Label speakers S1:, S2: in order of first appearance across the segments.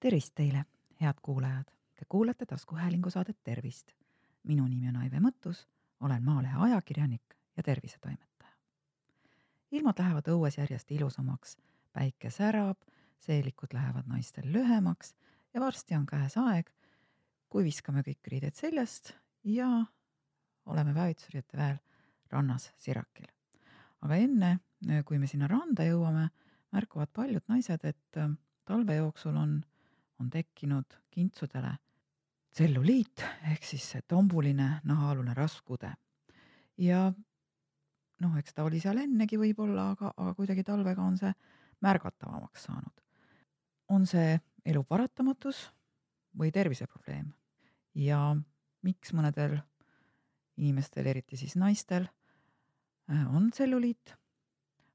S1: tervist teile, head kuulajad! Te kuulate taskuhäälingu saadet Tervist. minu nimi on Aive Mõttus, olen Maalehe ajakirjanik ja tervisetoimetaja. ilmad lähevad õues järjest ilusamaks, päike särab, seelikud lähevad naistel lühemaks ja varsti on käes aeg, kui viskame kõik riided seljast ja oleme väevitsurite väel rannas sirakil. aga enne, kui me sinna randa jõuame, märkavad paljud naised, et talve jooksul on on tekkinud kintsudele tselluliit ehk siis see tombuline nahaalune raskude. ja noh, eks ta oli seal ennegi võib-olla, aga, aga kuidagi talvega on see märgatavamaks saanud. on see elu paratamatus või terviseprobleem ja miks mõnedel inimestel, eriti siis naistel, äh, on tselluliit,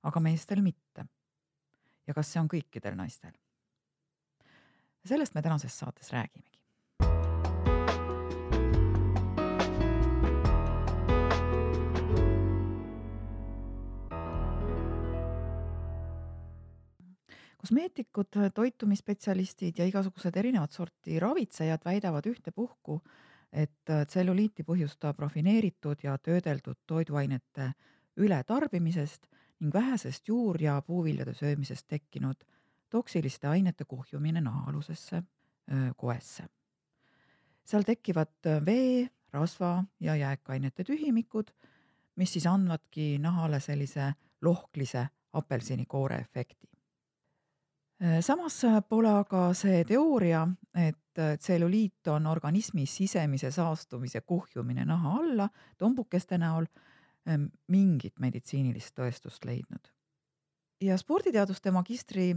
S1: aga meestel mitte. ja kas see on kõikidel naistel? Sellest me tänases saates räägimegi. kosmeetikud, toitumisspetsialistid ja igasugused erinevat sorti ravitsejad väidavad ühtepuhku, et tselluliiti põhjustab rafineeritud ja töödeldud toiduainete ületarbimisest ning vähesest juur- ja puuviljade söömisest tekkinud toksiliste ainete kuhjumine nahaalusesse koesse. seal tekivad vee, rasva ja jääkainete tühimikud, mis siis andvadki nahale sellise lohklise apelsinikoore efekti. samas pole aga see teooria, et tselluliit on organismi sisemise saastumise kuhjumine naha alla tombukeste näol mingit meditsiinilist tõestust leidnud. ja sporditeaduste magistri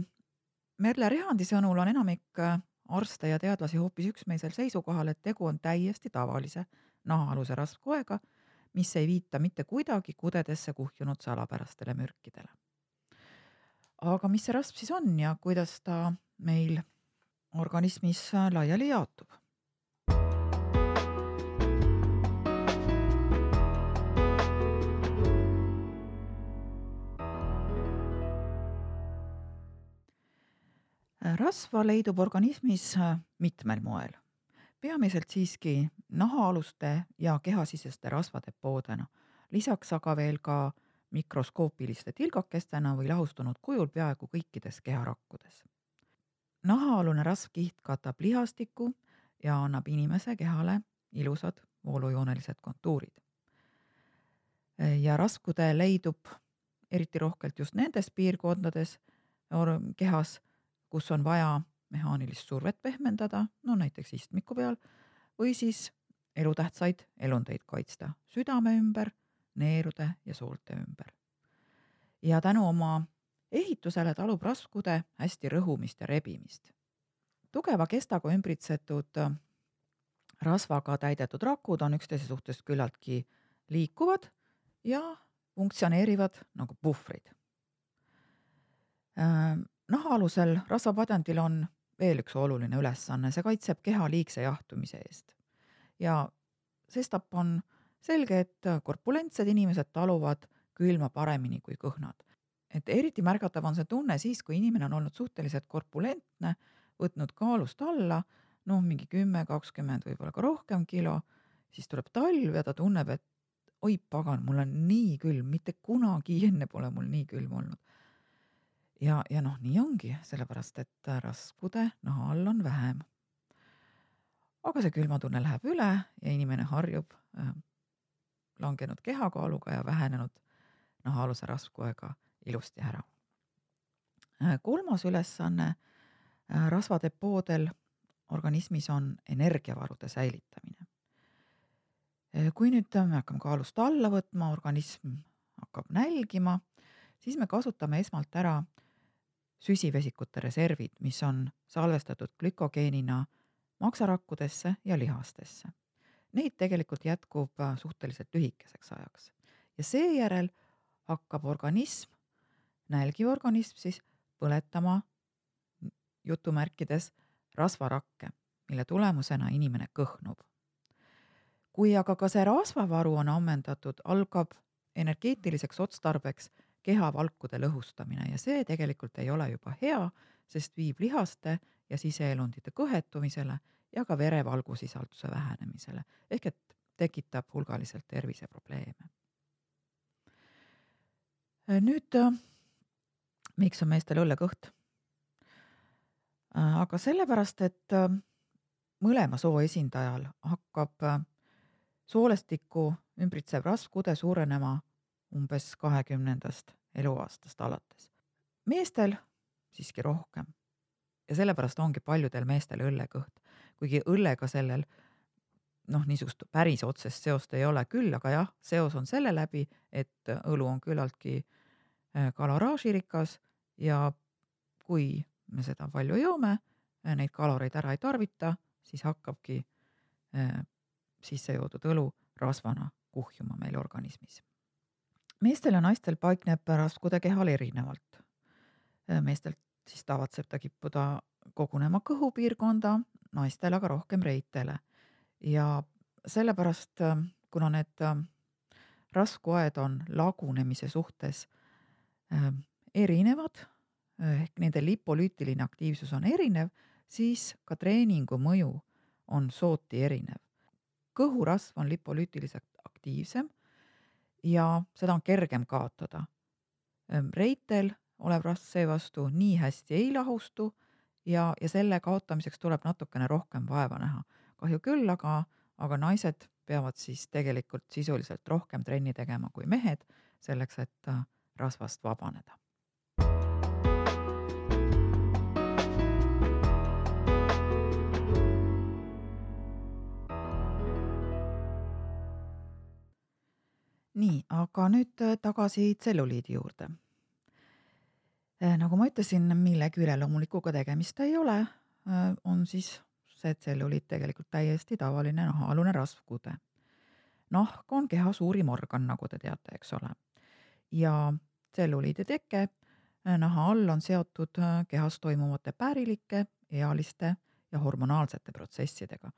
S1: Merle Rehandi sõnul on enamik äh, arste ja teadlasi hoopis üksmeelsel seisukohal, et tegu on täiesti tavalise nahaaluse rasvkoega, mis ei viita mitte kuidagi kudedesse kuhjunud salapärastele mürkidele. aga mis see rasv siis on ja kuidas ta meil organismis laiali jaotub? Rasva leidub organismis äh, mitmel moel, peamiselt siiski nahaaluste ja kehasiseste rasvadepoodena, lisaks aga veel ka mikroskoopiliste tilgakestena või lahustunud kujul peaaegu kõikides keharakkudes. nahaalune rasvkiht katab lihastikku ja annab inimese kehale ilusad voolujoonelised kontuurid. ja raskude leidub eriti rohkelt just nendes piirkondades kehas, kus on vaja mehaanilist survet pehmendada, no näiteks istmiku peal, või siis elutähtsaid elundeid kaitsta südame ümber, neerude ja soolte ümber. ja tänu oma ehitusele talub rasvkude hästi rõhumist ja rebimist. tugeva kestaga ümbritsetud rasvaga täidetud rakud on üksteise suhtes küllaltki liikuvad ja funktsioneerivad nagu puhvrid nahaalusel rasvapadjandil on veel üks oluline ülesanne, see kaitseb keha liigse jahtumise eest. ja sestap on selge, et korpulentsed inimesed taluvad külma paremini kui kõhnad. et eriti märgatav on see tunne siis, kui inimene on olnud suhteliselt korpulentne, võtnud kaalust alla, noh, mingi kümme, kakskümmend, võib-olla ka rohkem kilo, siis tuleb talv ja ta tunneb, et oi pagan, mul on nii külm, mitte kunagi enne pole mul nii külm olnud ja, ja noh, nii ongi, sellepärast et raskude naha all on vähem. aga see külmatunne läheb üle ja inimene harjub äh, langenud kehakaaluga ja vähenenud nahaaluse rasvkoega ilusti ära äh,. kolmas ülesanne äh, rasvadepoodel organismis on energiavarude säilitamine. Äh, kui nüüd me hakkame kaalust alla võtma, organism hakkab nälgima, siis me kasutame esmalt ära süsivesikute reservid, mis on salvestatud glükogeenina maksarakkudesse ja lihastesse. Neid tegelikult jätkub äh, suhteliselt lühikeseks ajaks ja seejärel hakkab organism, nälgiv organism siis põletama jutumärkides rasvarakke, mille tulemusena inimene kõhnub. kui aga ka see rasvavaru on ammendatud, algab energeetiliseks otstarbeks kehavalkude lõhustamine ja see tegelikult ei ole juba hea, sest viib lihaste ja siseelundite kõhetumisele ja ka verevalgusisalduse vähenemisele ehk et tekitab hulgaliselt terviseprobleeme. nüüd, miks on meestel õllekõht? aga sellepärast, et mõlema soo esindajal hakkab soolestikku ümbritsev rasvkude suurenema umbes kahekümnendast eluaastast alates. meestel siiski rohkem. ja sellepärast ongi paljudel meestel õllekõht, kuigi õllega sellel noh, niisugust päris otsest seost ei ole küll, aga jah, seos on selle läbi, et õlu on küllaltki kaloraažirikas ja kui me seda palju joome, neid kaloreid ära ei tarvita, siis hakkabki sisse joodud õlu rasvana kuhjuma meil organismis. Meestel ja naistel paikneb rasvkude kehal erinevalt. meestel siis tavatseb ta kippuda kogunema kõhupiirkonda, naistel aga rohkem reitele. ja sellepärast, kuna need rasvkoed on lagunemise suhtes erinevad, ehk nende lipolüütiline aktiivsus on erinev, siis ka treeningu mõju on sooti erinev. kõhurasv on lipolüütiliselt aktiivsem ja seda on kergem kaotada. reitel olev rasv seevastu nii hästi ei lahustu ja, ja selle kaotamiseks tuleb natukene rohkem vaeva näha. kahju küll, aga, aga naised peavad siis tegelikult sisuliselt rohkem trenni tegema kui mehed, selleks et rasvast vabaneda nii, aga nüüd äh, tagasi tselluliidi juurde. Äh, nagu ma ütlesin, millegi üleloomulikuga tegemist ei ole, äh, on siis see tselluliit tegelikult täiesti tavaline nahaalune rasvkude. nahk on keha suurim organ, nagu te teate, eks ole. ja tselluliidi teke naha all on seotud kehas toimuvate pärilike, ealiste ja hormonaalsete protsessidega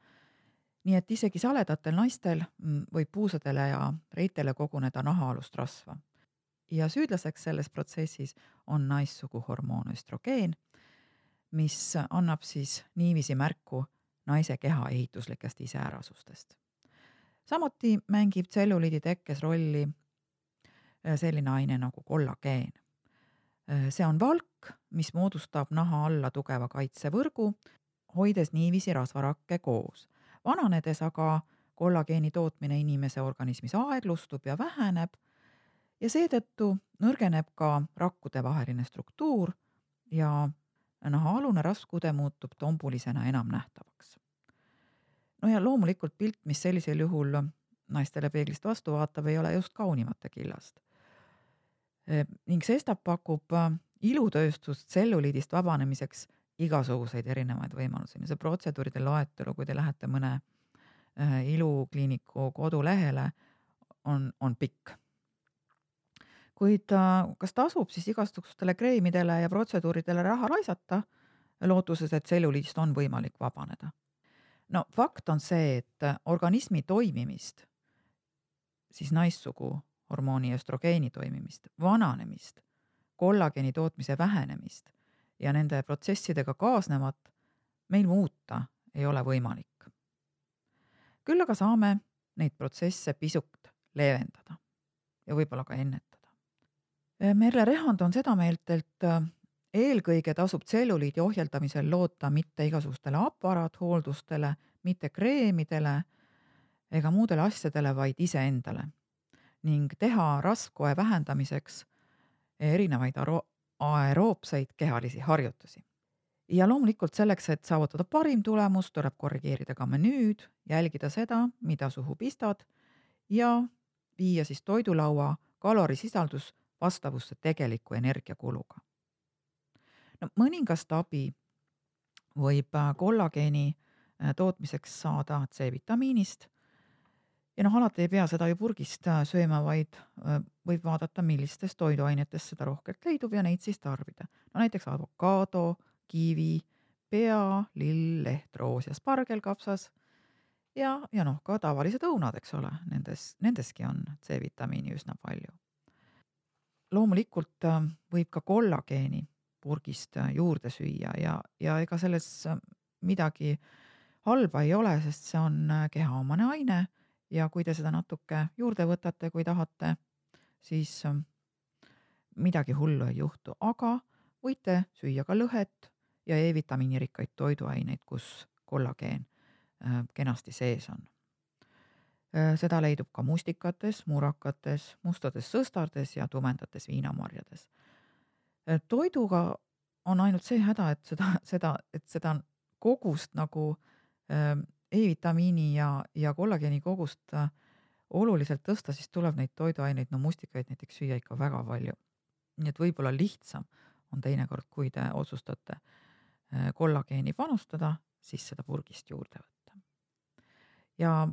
S1: nii et isegi saledatel naistel mm, võib puusadele ja reitele koguneda nahaalust rasva. ja süüdlaseks selles protsessis on naissugu hormoon östrogeen, mis annab siis niiviisi märku naise keha ehituslikest iseärasustest. samuti mängib tselluliidi tekkes rolli äh, selline aine nagu kollageen. Äh, see on valk, mis moodustab naha alla tugeva kaitsevõrgu, hoides niiviisi rasvarakke koos vananedes aga kollageeni tootmine inimese organismis aeglustub ja väheneb ja seetõttu nõrgeneb ka rakkudevaheline struktuur ja nahaalune rasvkude muutub tombulisena enam nähtavaks. no ja loomulikult pilt, mis sellisel juhul naistele peeglist vastu vaatab, ei ole just kaunimate killast. ning sestap pakub ilutööstust tselluliidist vabanemiseks igasuguseid erinevaid võimalusi, see protseduuride loetelu, kui te lähete mõne äh, ilukliiniku kodulehele, on, on pikk. kuid kas tasub siis igasugustele kreemidele ja protseduuridele raha raisata, lootuses, et tselluliidist on võimalik vabaneda? no fakt on see, et organismi toimimist, siis naissugu hormooni östrogeeni toimimist, vananemist, kollageeni tootmise vähenemist ja nende protsessidega kaasnevat meil muuta ei ole võimalik. küll aga saame neid protsesse pisut leevendada ja võib-olla ka ennetada. Merle Rehand on seda meelt, et äh, eelkõige tasub tselluliidi ohjeldamisel loota mitte igasugustele aparaathooldustele, mitte kreemidele ega muudele asjadele, vaid iseendale ning teha rasvkoe vähendamiseks erinevaid aeroobseid kehalisi harjutusi. ja loomulikult selleks, et saavutada parim tulemus, tuleb korrigeerida ka menüüd, jälgida seda, mida suhu pistad ja viia siis toidulaua kalorisisaldus vastavusse tegeliku energiakuluga. no mõningast abi võib kollageeni äh, tootmiseks saada C-vitamiinist ja noh, alati ei pea seda ju purgist äh, sööma, vaid äh, võib vaadata, millistest toiduainetest seda rohkelt leidub ja neid siis tarbida. no näiteks avokaado, kiivi, pea, lill, leht, roos ja spargelkapsas. ja, ja noh, ka tavalised õunad, eks ole, nendes, nendeski on C-vitamiini üsna palju. loomulikult äh, võib ka kollageeni purgist juurde süüa ja, ja ega selles midagi halba ei ole, sest see on kehaomane aine ja kui te seda natuke juurde võtate, kui tahate, siis midagi hullu ei juhtu, aga võite süüa ka lõhet ja E-vitamiinirikkaid toiduaineid, kus kollageen kenasti sees on. seda leidub ka mustikates, murakates, mustades sõstardes ja tumedates viinamarjades. toiduga on ainult see häda, et seda, seda, et seda kogust nagu E-vitamiini ja, ja kollageeni kogust oluliselt tõsta, siis tuleb neid toiduaineid, no mustikaid näiteks süüa ikka väga palju. nii et võib-olla lihtsam on teinekord, kui te otsustate kollageeni panustada, siis seda purgist juurde võtta. ja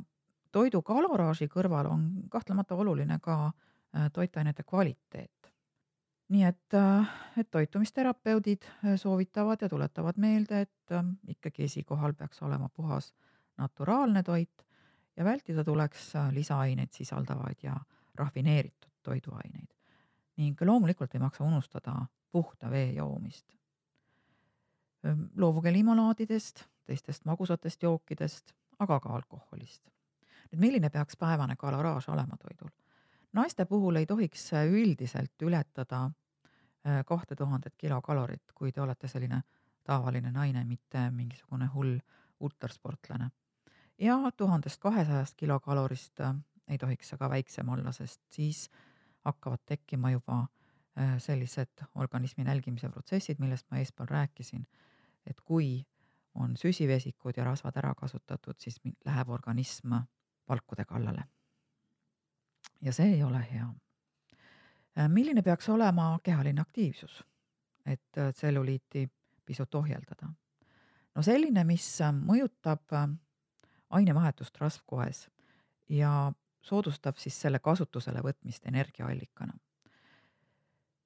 S1: toidu kaloraaži kõrval on kahtlemata oluline ka toitainete kvaliteet. nii et, et toitumisterapeudid soovitavad ja tuletavad meelde, et ikkagi esikohal peaks olema puhas naturaalne toit ja vältida tuleks lisaaineid sisaldavaid ja rafineeritud toiduaineid. ning loomulikult ei maksa unustada puhta vee joomist. loobuge limonaadidest, teistest magusatest jookidest, aga ka alkoholist. nüüd milline peaks päevane kaloraaž olema toidul? naiste puhul ei tohiks üldiselt ületada kahte tuhandet kilokalorit, kui te olete selline tavaline naine, mitte mingisugune hull ultrasportlane. Ja tuhandest kahesajast kilokalorist ei tohiks ka väiksem olla, sest siis hakkavad tekkima juba sellised organismi nälgimise protsessid, millest ma eespool rääkisin. et kui on süsivesikud ja rasvad ära kasutatud, siis läheb organism palkude kallale. ja see ei ole hea. milline peaks olema kehaline aktiivsus, et tselluliiti pisut ohjeldada? no selline, mis mõjutab ainevahetust rasvkoes ja soodustab siis selle kasutusele võtmist energiaallikana.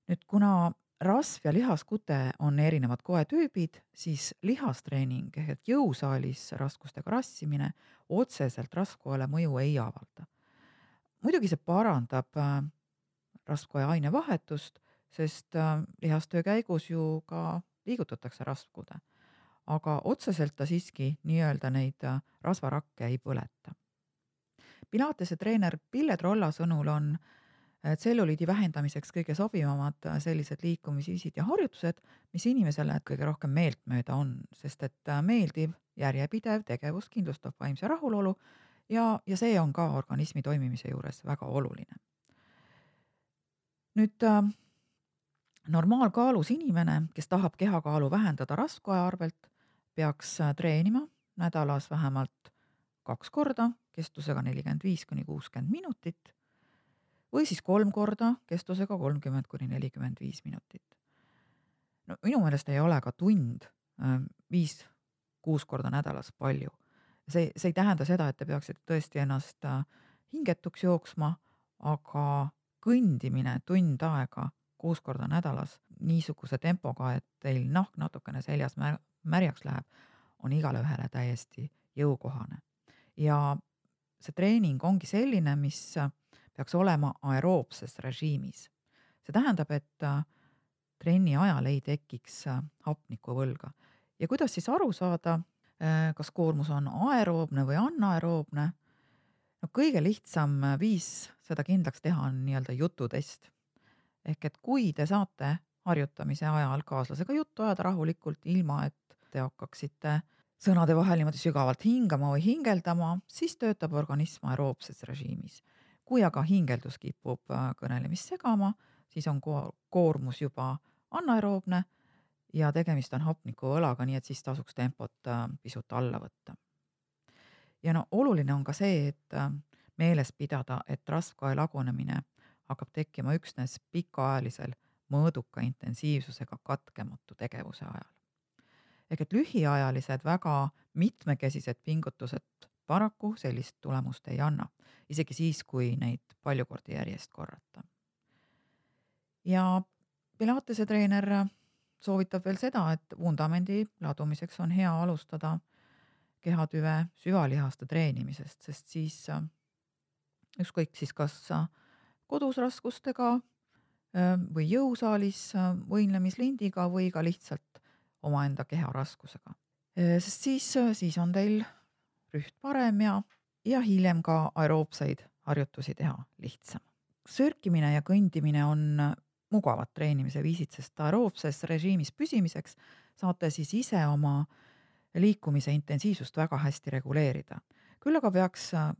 S1: nüüd, kuna rasv ja lihaskute on erinevad koetüübid, siis lihastreening ehk jõusaalis raskustega rassimine otseselt rasvkoele mõju ei avalda. muidugi see parandab rasvkoe ainevahetust, sest lihastöö käigus ju ka liigutatakse rasvkude, aga otseselt ta siiski nii-öelda neid rasvarakke ei põleta. Pilatese treener Pille Trolla sõnul on tselluliidi vähendamiseks kõige sobivamad sellised liikumisviisid ja harjutused, mis inimesele kõige rohkem meeltmööda on, sest et meeldiv järjepidev tegevus kindlustab vaimse rahulolu ja, ja see on ka organismi toimimise juures väga oluline. nüüd normaalkaalus inimene, kes tahab kehakaalu vähendada rasvkoe arvelt, peaks treenima nädalas vähemalt kaks korda kestusega nelikümmend viis kuni kuuskümmend minutit või siis kolm korda kestusega kolmkümmend kuni nelikümmend viis minutit. no minu meelest ei ole ka tund viis-kuus korda nädalas palju. see, see ei tähenda seda, et te peaksite tõesti ennast hingetuks jooksma, aga kõndimine tund aega kuus korda nädalas niisuguse tempoga, et teil nahk natukene seljas märjaks läheb, on igale ühele täiesti jõukohane. ja see treening ongi selline, mis peaks olema aeroobses režiimis. see tähendab, et trenni ajal ei tekiks hapnikuvõlga ja kuidas siis aru saada, kas koormus on aeroobne või anaeroobne? no kõige lihtsam viis seda kindlaks teha on nii-öelda jututest ehk et kui te saate harjutamise ajal kaaslasega juttu ajada rahulikult, ilma et te hakkaksite sõnade vahel niimoodi sügavalt hingama või hingeldama, siis töötab organism aeroobses režiimis. kui aga hingeldus kipub kõnelemist segama, siis on ko koormus juba anaeroobne ja tegemist on hapnikuvõlaga, nii et siis tasuks tempot pisut alla võtta. ja no oluline on ka see, et meeles pidada, et rasvkoe lagunemine hakkab tekkima üksnes pikaajalisel mõõduka intensiivsusega katkematu tegevuse ajal. Ehk et lühiajalised väga mitmekesised pingutused paraku sellist tulemust ei anna, isegi siis, kui neid palju kordi järjest korrata. ja Pilatese treener soovitab veel seda, et vundamendi ladumiseks on hea alustada kehatüve süvalihaste treenimisest, sest siis ükskõik siis, kas kodus raskustega või jõusaalis võimlemislindiga või ka lihtsalt omaenda keha raskusega. sest siis, siis on teil rüht parem ja, ja hiljem ka aeroobseid harjutusi teha lihtsam. sörkimine ja kõndimine on mugavad treenimise viisid, sest aeroobses režiimis püsimiseks saate siis ise oma liikumise intensiivsust väga hästi reguleerida. küll aga peaks äh,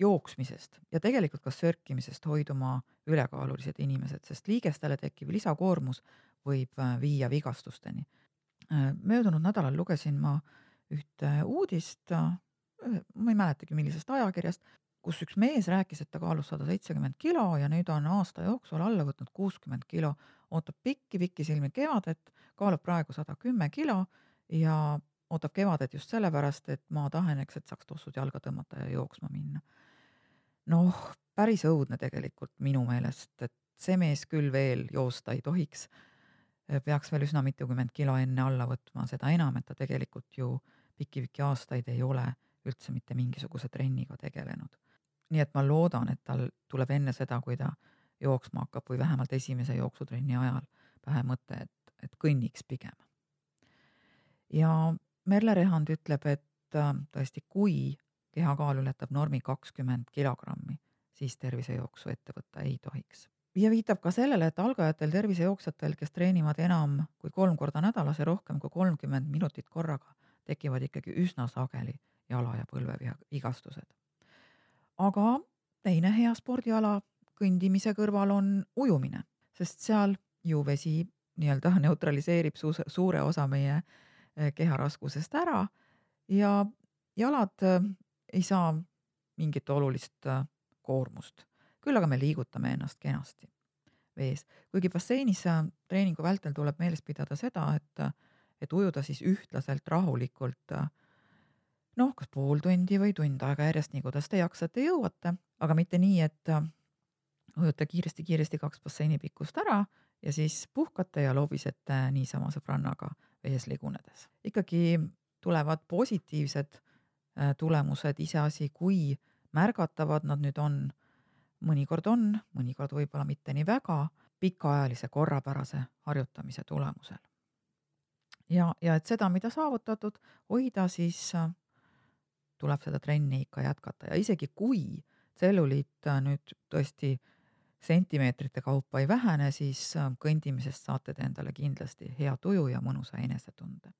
S1: jooksmisest ja tegelikult ka sörkimisest hoiduma ülekaalulised inimesed, sest liigestele tekkiv lisakoormus võib äh, viia vigastusteni. Äh, möödunud nädalal lugesin ma ühte uudist, ma ei mäletagi, millisest ajakirjast, kus üks mees rääkis, et ta kaalus sada seitsekümmend kilo ja nüüd on aasta jooksul alla võtnud kuuskümmend kilo, ootab pikki-pikki silmi kevadet, kaalub praegu sada kümme kilo ja ootab kevadet just sellepärast, et maa taheneks, et saaks tossud jalga tõmmata ja jooksma minna. noh, päris õudne tegelikult minu meelest, et see mees küll veel joosta ei tohiks. Peaks veel üsna mitukümmend kilo enne alla võtma, seda enam, et ta tegelikult ju pikki-pikki aastaid ei ole üldse mitte mingisuguse trenniga tegelenud. nii et ma loodan, et tal tuleb enne seda, kui ta jooksma hakkab või vähemalt esimese jooksutrenni ajal pähe mõte, et, et kõnniks pigem. ja Merle Rehand ütleb, et äh, tõesti, kui kehakaal ületab normi kakskümmend kilogrammi, siis tervisejooksu ette võtta ei tohiks. Ja viitab ka sellele, et algajatel tervisejooksjatel, kes treenivad enam kui kolm korda nädalas ja rohkem kui kolmkümmend minutit korraga, tekivad ikkagi üsna sageli jala- ja põlvevigastused. aga teine hea spordiala kõndimise kõrval on ujumine, sest seal ju vesi nii-öelda neutraliseerib suus, suure osa meie eh, keha raskusest ära ja jalad eh, ei saa mingit olulist eh, koormust. Küll aga me liigutame ennast kenasti vees, kuigi basseinis treeningu vältel tuleb meeles pidada seda, et, et ujuda siis ühtlaselt rahulikult noh, kas pool tundi või tund aega järjest, nii kuidas te jaksate, jõuate, aga mitte nii, et ujuta kiiresti-kiiresti kaks basseini pikkust ära ja siis puhkate ja lobisete niisama sõbrannaga vees ligunedes. ikkagi tulevad positiivsed äh, tulemused, iseasi, kui märgatavad nad nüüd on. Mõnikord on, mõnikord võib-olla mitte nii väga, pikaajalise korrapärase harjutamise tulemusel. ja, ja et seda, mida saavutatud, hoida, siis äh, tuleb seda trenni ikka jätkata ja isegi kui tselluliit äh, nüüd tõesti sentimeetrite kaupa ei vähene, siis äh, kõndimisest saate te endale kindlasti hea tuju ja mõnusa enesetunde.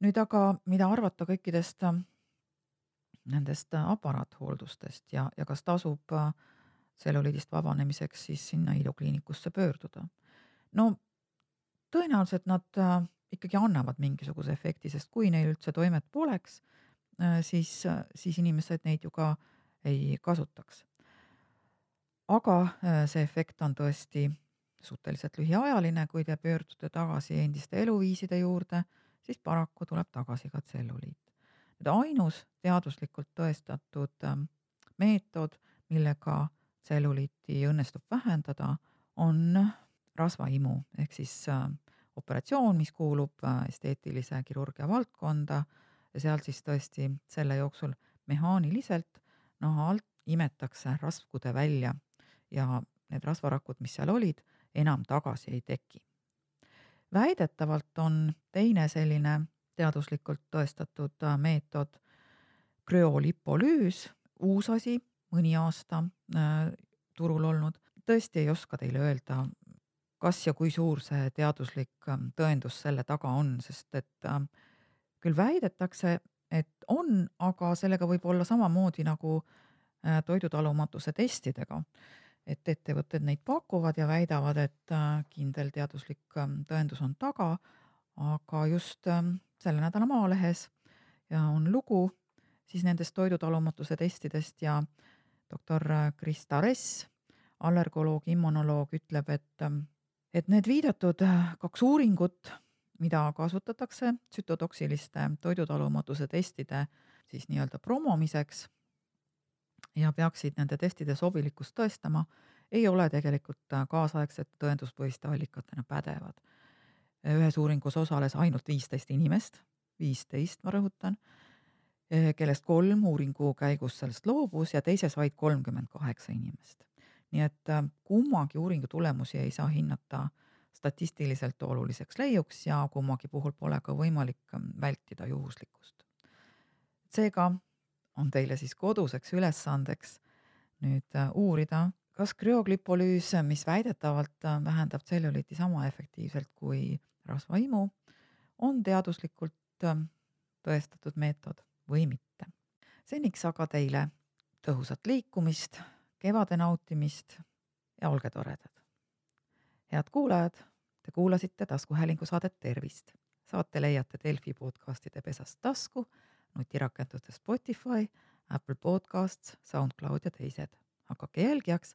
S1: nüüd aga, mida arvata kõikidest nendest aparaathooldustest ja, ja kas tasub tselluliidist vabanemiseks siis sinna ilukliinikusse pöörduda? no tõenäoliselt nad ikkagi annavad mingisuguse efekti, sest kui neil üldse toimet poleks, siis, siis inimesed neid ju ka ei kasutaks. aga see efekt on tõesti suhteliselt lühiajaline, kui te pöördute tagasi endiste eluviiside juurde, siis paraku tuleb tagasi ka tselluliit. Nüüd ainus teaduslikult tõestatud meetod, millega tselluliiti õnnestub vähendada, on rasvaimu ehk siis operatsioon, mis kuulub äh, esteetilise kirurgia valdkonda ja seal siis tõesti selle jooksul mehaaniliselt naha alt imetakse rasvkude välja ja need rasvarakud, mis seal olid, enam tagasi ei teki. väidetavalt on teine selline teaduslikult tõestatud äh, meetod krüolipolüüs, uus asi, mõni aasta äh, turul olnud. tõesti ei oska teile öelda, kas ja kui suur see teaduslik ähm, tõendus selle taga on, sest et ähm, küll väidetakse, et on, aga sellega võib olla samamoodi nagu äh, toidutalumatuse testidega. et ettevõtted neid pakuvad ja väidavad, et äh, kindel teaduslik tõendus on taga, aga just selle nädala Maalehes ja on lugu siis nendest toidutalumatuse testidest ja doktor Krista Ress, allergoloog, immunoloog, ütleb, et et need viidatud kaks uuringut, mida kasutatakse tsütotoksiliste toidutalumatuse testide siis nii-öelda promomiseks ja peaksid nende testide sobilikkust tõestama, ei ole tegelikult kaasaegsete tõenduspõhiste allikatena pädevad. Ühes uuringus osales ainult viisteist inimest, viisteist, ma rõhutan, kellest kolm uuringu käigus sellest loobus ja teises vaid kolmkümmend kaheksa inimest nii et äh, kummagi uuringu tulemusi ei saa hinnata statistiliselt oluliseks leiuks ja kummagi puhul pole ka võimalik ähm, vältida juhuslikkust. seega on teile siis koduseks ülesandeks nüüd äh, uurida, kas krüoglüpolüüs, mis väidetavalt äh, vähendab tselluliti sama efektiivselt kui rasvaimu, on teaduslikult tõestatud meetod või mitte. seniks aga teile tõhusat liikumist, kevade nautimist ja olge toredad. head kuulajad, te kuulasite taskuhäälingu saadet Tervist. saate leiate Delfi podcastide pesast tasku, nutirakenduste Spotify, Apple Podcasts, SoundCloud ja teised. hakake jälgijaks